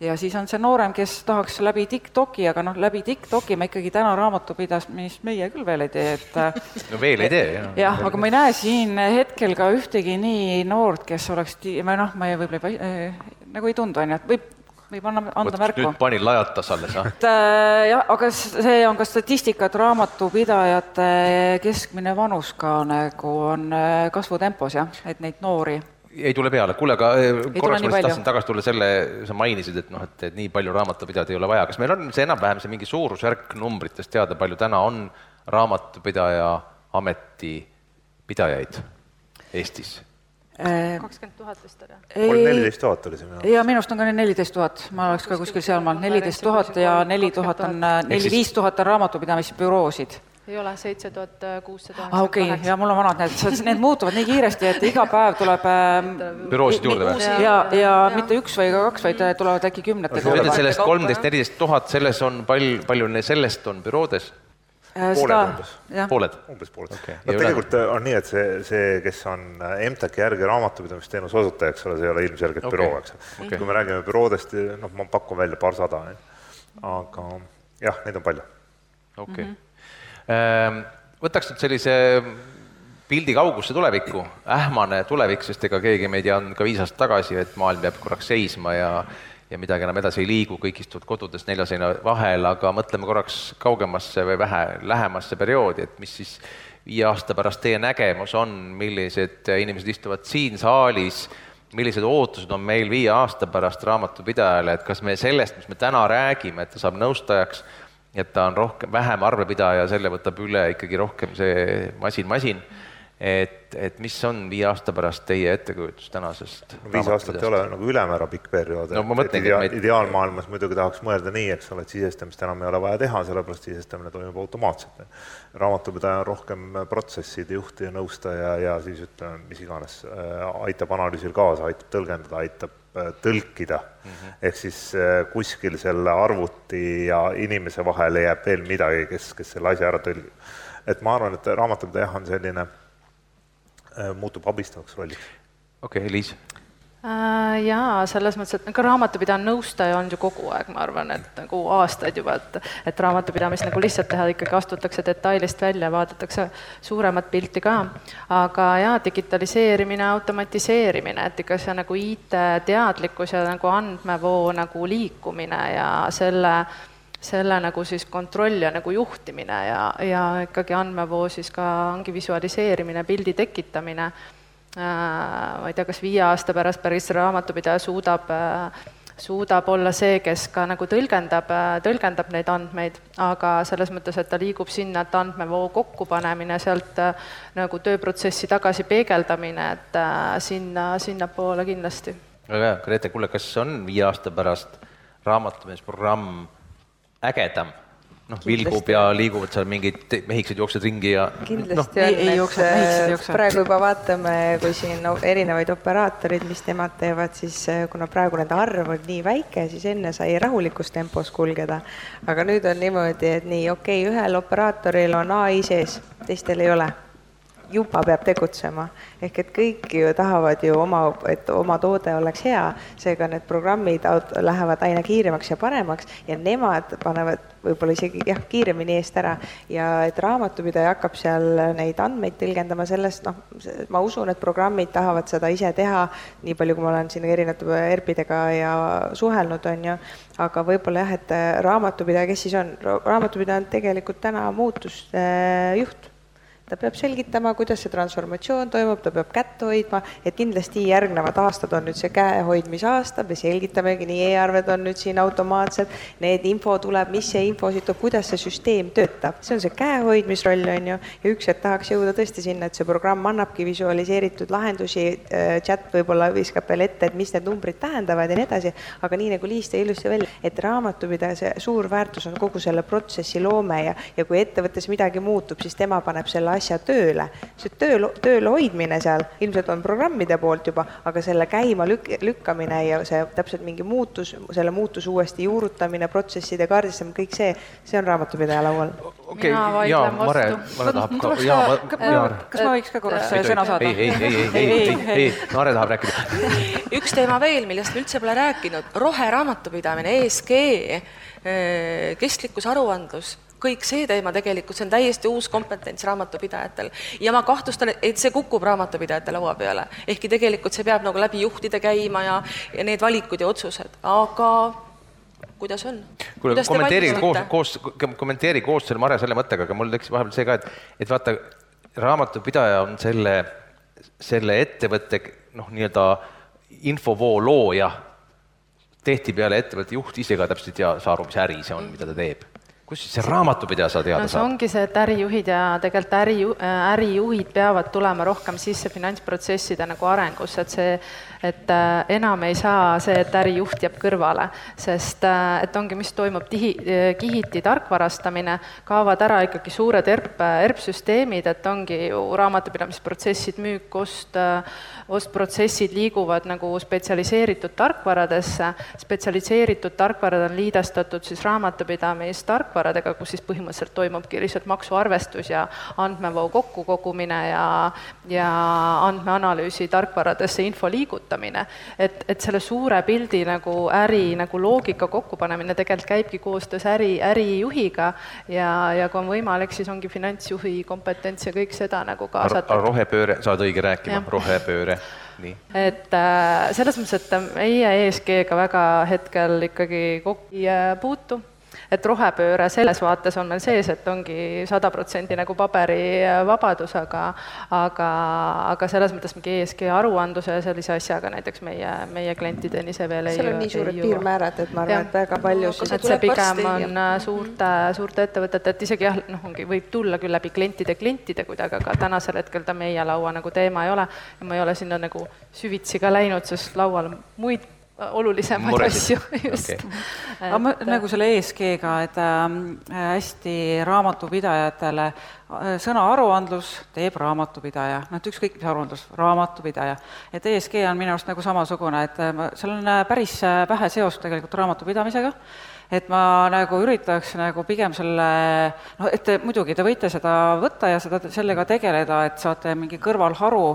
ja siis on see noorem, kes tahaks läbi TikToki, aga noh, läbi TikToki me ikkagi täna raamatupidamist meie küll veel ei tee, et (laughs) no veel ei tee, jah. jah, aga ma ei näe siin hetkel ka ühtegi nii noort, kes oleks, või noh, ma ei, võib-olla ei äh,, nagu ei tundu, on ju, et võib võib anna, anda märku. nüüd panin lajatas alles, jah? et äh, jah, aga see on ka statistika, et raamatupidajate keskmine vanus ka nagu on äh, kasvutempos jah, et neid noori ei tule peale, kuule, aga eh, korraks ma lihtsalt tahtsin tagasi tulla selle, sa mainisid, et noh, et, et nii palju raamatupidajaid ei ole vaja, kas meil on see enam-vähem see mingi suurusjärk numbritest teada, palju täna on raamatupidaja ametipidajaid Eestis? Äh, kakskümmend tuhat vist oli? kolm, neliteist tuhat oli see minu arust. jaa, minu arust on ka neliteist tuhat, ma oleks ka kuskil sealmaal, neliteist tuhat ja neli tuhat on, neli-viis tuhat. on raamatupidamisbüroosid ei ole, seitse tuhat kuussada ah, okei ja mul on vanad need, need muutuvad nii kiiresti, et iga päev tuleb ähm, büroosid juurde või? ja, ja, ja mitte üks või ka kaks, vaid tulevad äkki kümnete sa ütled sellest kolmteist, neliteist tuhat, selles on palju, palju sellest on büroodes? Äh, pooled umbes. pooled? umbes pooled okay.. no tegelikult äh, on nii, et see, see, kes on äh, MTAK-i järgi raamatupidamisteenuse osutaja, eks ole, see ei ole ilmselgelt okay. büroo, eks okay.. kui me räägime büroodest, noh, ma pakun välja paarsada, aga jah, neid on palju. okei okay. mm. -hmm võtaks nüüd sellise pildi kaugusse tulevikku, ähmane tulevik, sest ega keegi meid ei andnud ka viis aastat tagasi, et maailm jääb korraks seisma ja ja midagi enam edasi ei liigu, kõik istuvad kodudes nelja seina vahel, aga mõtleme korraks kaugemasse või vähe lähemasse perioodi, et mis siis viie aasta pärast teie nägemus on, millised inimesed istuvad siin saalis, millised ootused on meil viie aasta pärast raamatupidajale, et kas me sellest, mis me täna räägime, et ta saab nõustajaks, et ta on rohkem, vähem arvepidaja, selle võtab üle ikkagi rohkem see masin, masin. et, et mis on viie aasta pärast teie ettekujutus tänasest no, viis aastat ei ole nagu ülemäära pikk periood no,, et idea, meid... ideaalmaailmas muidugi tahaks mõelda nii, eks ole, et sisestamist enam ei ole vaja teha, sellepärast sisestamine toimub automaatselt. raamatupidaja on rohkem protsesside juht ja nõustaja ja siis ütleme, mis iganes, äh, aitab analüüsil kaasa, aitab tõlgendada, aitab tõlkida mm. -hmm. ehk siis äh, kuskil selle arvuti ja inimese vahele jääb veel midagi, kes, kes selle asja ära tõlgib. et ma arvan, et raamatupidaja on selline, äh, muutub abistavaks rolliks. okei okay,, Liis Äh, jaa, selles mõttes, et ka raamatupidaja nõustaja on ju kogu aeg, ma arvan, et nagu aastaid juba, et et raamatupidamist nagu lihtsalt teha, ikkagi astutakse detailist välja, vaadatakse suuremat pilti ka. aga jaa, digitaliseerimine, automatiseerimine, et ikka see nagu IT-teadlikkus ja nagu andmevoo nagu liikumine ja selle selle nagu siis kontroll ja nagu juhtimine ja, ja ikkagi andmevoo siis ka ongi visualiseerimine, pildi tekitamine Äh, ma ei tea, kas viie aasta pärast päris raamatupidaja suudab äh, suudab olla see, kes ka nagu tõlgendab, äh, tõlgendab neid andmeid, aga selles mõttes, et ta liigub sinna, et andmevoo kokkupanemine, sealt nagu tööprotsessi tagasi peegeldamine, et sinna, sinnapoole kindlasti. väga hea, Grete, kuule, kas on viie aasta pärast raamatupidamisprogramm ägedam noh, vilgub ja liiguvad seal mingid mehikesed jooksevad ringi ja kindlasti no. on, et äh, praegu juba vaatame, kui siin no, erinevaid operaatoreid, mis nemad teevad, siis äh, kuna praegu nende arv on nii väike, siis enne sai rahulikus tempos kulgeda. aga nüüd on niimoodi, et nii, okei okay,, ühel operaatoril on ai sees, teistel ei ole juba peab tegutsema. ehk et kõik ju tahavad ju oma, et oma toode oleks hea, seega need programmid lähevad aina kiiremaks ja paremaks ja nemad panevad võib-olla isegi jah, kiiremini eest ära. Ja et raamatupidaja hakkab seal neid andmeid tõlgendama, sellest noh, ma usun, et programmid tahavad seda ise teha, nii palju, kui ma olen siin erinevate ERP-idega ja suhelnud, on ju, aga võib-olla jah, et raamatupidaja, kes siis on, raamatupidaja on tegelikult täna muutuste juht ta peab selgitama, kuidas see transformatsioon toimub, ta peab kätt hoidma, et kindlasti järgnevad aastad on nüüd see käehoidmisaasta, me selgitamegi, nii e-arved on nüüd siin automaatsed, need info tuleb, mis see info siit tuleb, kuidas see süsteem töötab, see on see käehoidmisroll, on ju, ja üks hetk tahaks jõuda tõesti sinna, et see programm annabki visualiseeritud lahendusi, äh, chat võib-olla viskab veel ette, et mis need numbrid tähendavad ja nii edasi, aga nii, nagu Liis tõi ilusti välja, et raamatupidaja suur väärtus on kogu selle protsessi loome ja, ja kui ettevõttes midagi muutub, siis tema paneb selle asja tööle. see töö, tööl hoidmine seal ilmselt on programmide poolt juba, aga selle käima lük-, lükkamine ja see täpselt mingi muutus, selle muutuse uuesti juurutamine, protsesside kaardistamine, kõik see, see on raamatupidaja laual. okay,, ka, jaa, jaa. kas ma võiks ka korraks sõna saada? ei, ei, ei, ei, ei, ei, (laughs) ei, Mare tahab rääkida. (laughs) üks teema veel, millest me üldse pole rääkinud, roheraamatupidamine, ESG, eh, kestlikkusaruandlus kõik see teema tegelikult, see on täiesti uus kompetents raamatupidajatel. ja ma kahtlustan, et see kukub raamatupidajate laua peale. ehkki tegelikult see peab nagu läbi juhtide käima ja, ja need valikud ja otsused, aga kuidas on? kuule, kommenteeri koos, koos, kommenteeri koos selle Mare selle mõttega, aga mul tekkis vahepeal see ka, et, et vaata, raamatupidaja on selle, selle ettevõtte noh, nii-öelda infovoo looja, tihtipeale ettevõtte juht ise ka täpselt ei tea, saa aru, mis äri see on, mida ta teeb kus see raamatupidaja seda teada no, saab? ongi see, et ärijuhid ja tegelikult äri, ärijuhid peavad tulema rohkem sisse finantsprotsesside nagu arengusse, et see et äh, enam ei saa see, et ärijuht jääb kõrvale, sest äh, et ongi, mis toimub tihi, äh, kihiti tarkvarastamine, kaovad ära ikkagi suured ERP, ERP-süsteemid, et ongi ju raamatupidamisprotsessid, müük, ost, ostprotsessid liiguvad nagu spetsialiseeritud tarkvaradesse, spetsialiseeritud tarkvarad on liidestatud siis raamatupidamistarkvaradega, kus siis põhimõtteliselt toimubki lihtsalt maksuarvestus ja andmevoo kokkukogumine ja, ja andmeanalüüsi tarkvaradesse info liigutamine, kasutamine. et, et selle suure pildi nagu äri nagu loogika kokkupanemine tegelikult käibki koostöös äri, ärijuhiga ja, ja kui on võimalik, siis ongi finantsjuhi kompetents ja kõik seda nagu kaasata. rohepööre, saad õige rääkima, rohepööre nii. et äh, selles mõttes, et meie ESG-ga väga hetkel ikkagi kokku ei äh, puutu et rohepööre selles vaates on meil sees, et ongi sada protsenti nagu paberivabadus, aga aga, aga selles mõttes mingi ESG aruandluse ja sellise asjaga näiteks meie, meie klientideni see veel ei seal on nii suured piirmäärad, et ma arvan, et väga palju siis et see pigem on ja. Äh, suurte, suurte ettevõtete, et isegi jah, noh, ongi, võib tulla küll läbi klientide klientide kuidagi, aga tänasel hetkel ta meie laua nagu teema ei ole. Ja ma ei ole sinna nagu süvitsi ka läinud, sest laual muid olulisemaid asju, just. Okay.. aga ma nagu selle ESG-ga, et äh, hästi raamatupidajatele äh, sõna aruandlus teeb raamatupidaja, noh et ükskõik mis aruandlus, raamatupidaja. et ESG on minu arust nagu samasugune, et äh, seal on äh, päris äh, vähe seost tegelikult raamatupidamisega, et ma nagu üritaks nagu pigem selle, noh, et te, muidugi te võite seda võtta ja seda, sellega tegeleda, et saate mingi kõrvalharu,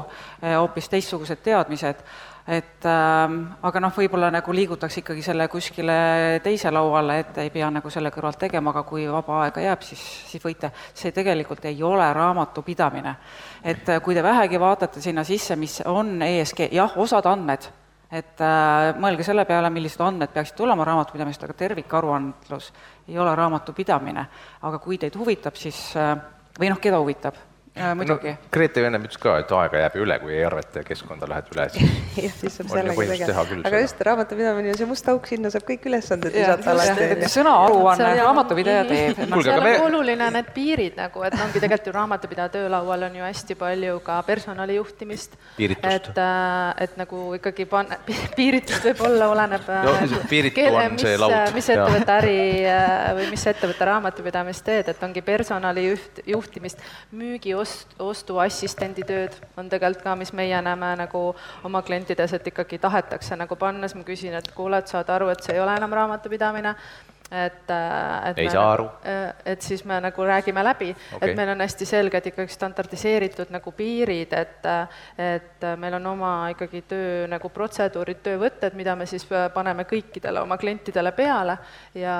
hoopis teistsugused teadmised et ähm, aga noh, võib-olla nagu liigutakse ikkagi selle kuskile teise lauale, et ei pea nagu selle kõrvalt tegema, aga kui vaba aega jääb, siis, siis võite, see tegelikult ei ole raamatupidamine. et äh, kui te vähegi vaatate sinna sisse, mis on ESG, jah, osad andmed, et äh, mõelge selle peale, millised andmed peaksid tulema raamatupidamist, aga tervikaruandlus ei ole raamatupidamine. aga kui teid huvitab, siis äh, või noh, keda huvitab Äh, muidugi no,. Grete ju ennem ütles ka, et aega jääb üle, kui e-arvete keskkonda lähed üle, siis (laughs) jah, siis saab sellega tegeleda. aga just, raamatupidamine on see must auk, sinna saab kõik ülesanded visata alati. sõna aruanne, raamatupidaja teeb. seal on oluline need piirid nagu, et ongi tegelikult ju raamatupidaja töölaual on ju hästi palju ka personalijuhtimist. piiritust. et, äh, et nagu ikkagi pan-, (laughs) piiritust võib-olla oleneb no, äh, piiritu on see laud. mis ettevõtte äri või mis ettevõtte raamatupidamist teed, et ongi personalijuht, juhtimist, müügi ost, ostuassistendi tööd on tegelikult ka, mis meie näeme nagu oma klientides, et ikkagi tahetakse nagu panna, siis ma küsin, et kuule, et saad aru, et see ei ole enam raamatupidamine et, äh, et ei saa aru. Äh, et siis me nagu räägime läbi okay., et meil on hästi selged ikkagi standardiseeritud nagu piirid, et et meil on oma ikkagi töö nagu protseduurid, töövõtted, mida me siis äh, paneme kõikidele oma klientidele peale ja,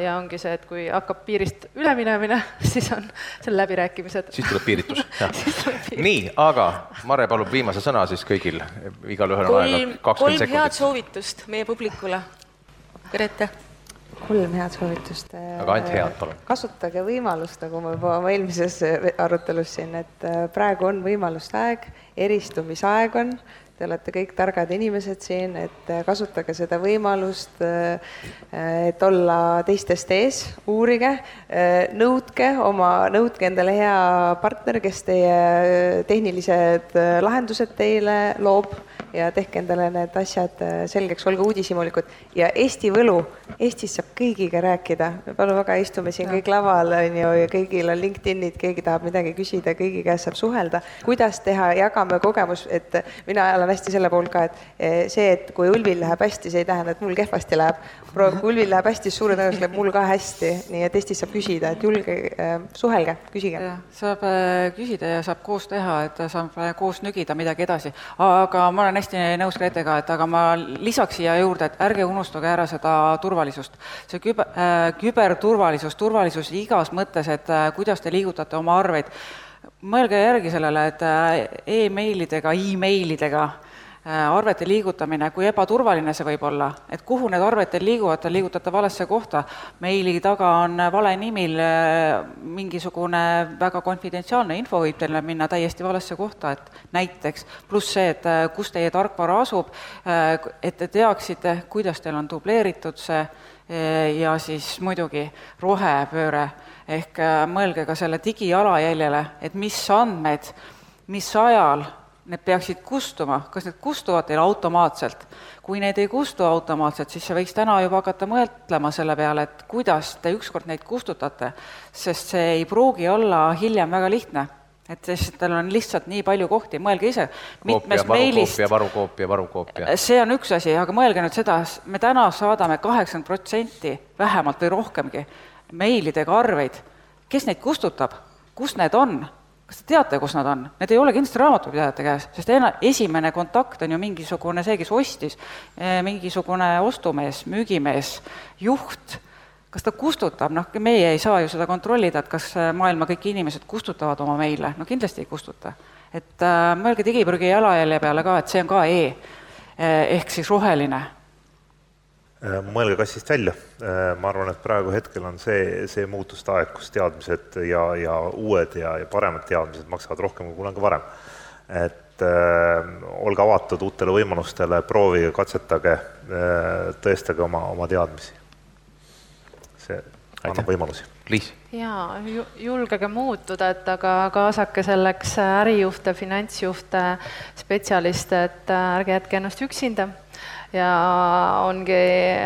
ja ongi see, et kui hakkab piirist üle minemine, (laughs) siis on seal läbirääkimised. siis tuleb piiritus, (laughs) jah. nii, aga Mare palub viimase sõna siis kõigil, igalühel on aega kakskümmend sekundit. kolm head soovitust meie publikule. Grete kolm head soovitust. aga ainult head, palun. kasutage võimalust, nagu ma juba oma eelmises arutelus siin, et praegu on võimaluste aeg, eristumisaeg on Te olete kõik targad inimesed siin, et äh, kasutage seda võimalust, äh, et olla teistest ees, uurige, äh, nõudke oma, nõudke endale hea partner, kes teie tehnilised lahendused teile loob ja tehke endale need asjad äh, selgeks, olge uudishimulikud. ja Eesti võlu, Eestis saab kõigiga rääkida, me palun väga, istume siin kõik laval, on ju, ja kõigil on LinkedInid, keegi tahab midagi küsida, kõigi käest saab suhelda. kuidas teha, jagame kogemus, et mina olen hästi selle poolt ka, et eh, see, et kui Ulvil läheb hästi, see ei tähenda, et mul kehvasti läheb. kui Ulvil läheb hästi, siis suure tõenäosusega läheb mul ka hästi, nii et Eestis saab küsida, et julge, äh, suhelge, küsige. saab äh, küsida ja saab koos teha, et saab koos nügida midagi edasi, aga ma olen hästi nõus Gretega, et aga ma lisaks siia juurde, et ärge unustage ära seda turvalisust. see küber äh,, küberturvalisus, turvalisus igas mõttes, et äh, kuidas te liigutate oma arveid, mõelge järgi sellele, et äh, emailidega e, emailidega Äh, arvete liigutamine, kui ebaturvaline see võib olla, et kuhu need arved teil liiguvad, te liigutate valesse kohta, meili taga on vale nimi, äh, mingisugune väga konfidentsiaalne info võib teile minna täiesti valesse kohta, et näiteks, pluss see, et äh, kus teie tarkvara asub, et te teaksite, kuidas teil on dubleeritud see ja siis muidugi rohepööre, ehk mõelge ka selle digijalajäljele, et mis andmed, mis ajal need peaksid kustuma, kas need kustuvad teil automaatselt? kui need ei kustu automaatselt, siis võiks täna juba hakata mõtlema selle peale, et kuidas te ükskord neid kustutate, sest see ei pruugi olla hiljem väga lihtne. Et sest tal on lihtsalt nii palju kohti, mõelge ise, mitmest meilist varukoopia, varukoopia. see on üks asi, aga mõelge nüüd seda, me täna saadame kaheksakümmend protsenti vähemalt või rohkemgi meilidega arveid, kes neid kustutab, kus need on kas te teate, kus nad on? Need ei ole kindlasti raamatupidajate käes, sest ena-, esimene kontakt on ju mingisugune see, kes ostis, eh, mingisugune ostumees, müügimees, juht, kas ta kustutab, noh, meie ei saa ju seda kontrollida, et kas eh, maailma kõik inimesed kustutavad oma meile, no kindlasti ei kustuta. et äh, mõelge digiprügi jalajälje peale ka, et see on ka E, ehk siis roheline mõelge kassist välja, äh, ma arvan, et praegu hetkel on see, see muutuste aeg, kus teadmised ja, ja uued ja, ja paremad teadmised maksavad rohkem kui kunagi varem. et äh, olge avatud uutele võimalustele, proovige, katsetage äh,, tõestage oma, oma teadmisi. see annab võimalusi. Liis? jaa, julgege muutuda, et aga kaasake selleks ärijuhte, finantsjuhte, spetsialiste, et ärge jätke ennast üksinda ja ongi,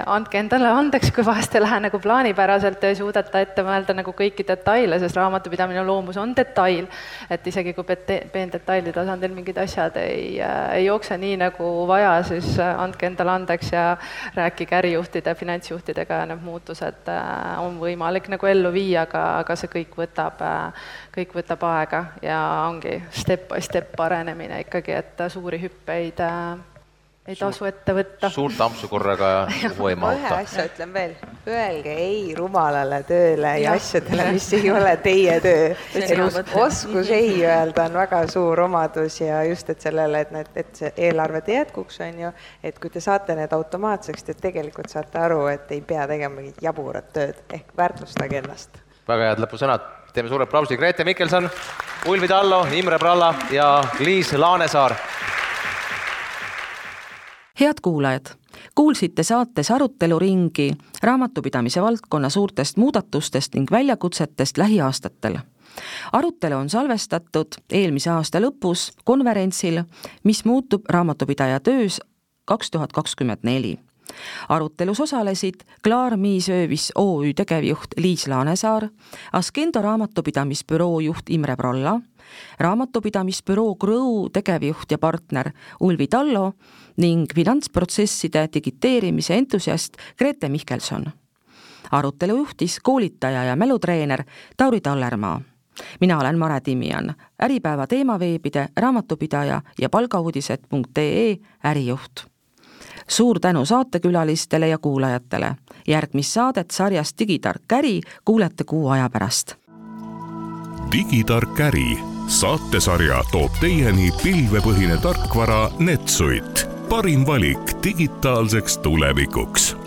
andke endale andeks, kui vahest ei lähe nagu plaanipäraselt ja ei suudeta ette mõelda nagu kõiki detaile, sest raamatupidamine loomus on detail, et isegi kui peendetaili tasandil mingid asjad ei, ei jookse nii, nagu vaja, siis andke endale andeks ja rääkige ärijuhtide, finantsjuhtidega ja need muutused äh, on võimalik nagu ellu viia, aga, aga see kõik võtab, äh, kõik võtab aega ja ongi step by step arenemine ikkagi, et suuri hüppeid äh, ei tasu ette võtta. suurt ampsu korraga kuhu ei mahuta. ühe asja ütlen veel, öelge ei rumalale tööle ja, ja asjadele, mis ei ole teie töö. oskus ei öelda on väga suur omadus ja just, et sellele, et need, et see eelarved jätkuks, on ju, et kui te saate need automaatseks, te tegelikult saate aru, et ei pea tegema mingit jaburat tööd, ehk väärtustage ennast. väga head lõpusõnad, teeme suure aplausi, Grete Mikkelson, Ulvi Tallo, Imre Pralla ja Liis Laanesaar head kuulajad, kuulsite saates aruteluringi raamatupidamise valdkonna suurtest muudatustest ning väljakutsetest lähiaastatel. arutelu on salvestatud eelmise aasta lõpus konverentsil, mis muutub raamatupidaja töös kaks tuhat kakskümmend neli arutelus osalesid Klaar Miisöövis OÜ tegevjuht Liis Laanesaar, Askendo raamatupidamisbüroo juht Imre Prolla, raamatupidamisbüroo Grõu tegevjuht ja partner Ulvi Tallo ning finantsprotsesside digiteerimise entusiast Grete Mihkelson. arutelu juhtis koolitaja ja mälutreener Tauri Tallermaa mina olen Mare Timian, Äripäeva teemaveebide raamatupidaja ja palgauudised.ee ärijuht suur tänu saatekülalistele ja kuulajatele. järgmist saadet sarjast Digitark äri kuulete kuu aja pärast. digitark äri, saatesarja toob teieni pilvepõhine tarkvara Netsuit, parim valik digitaalseks tulevikuks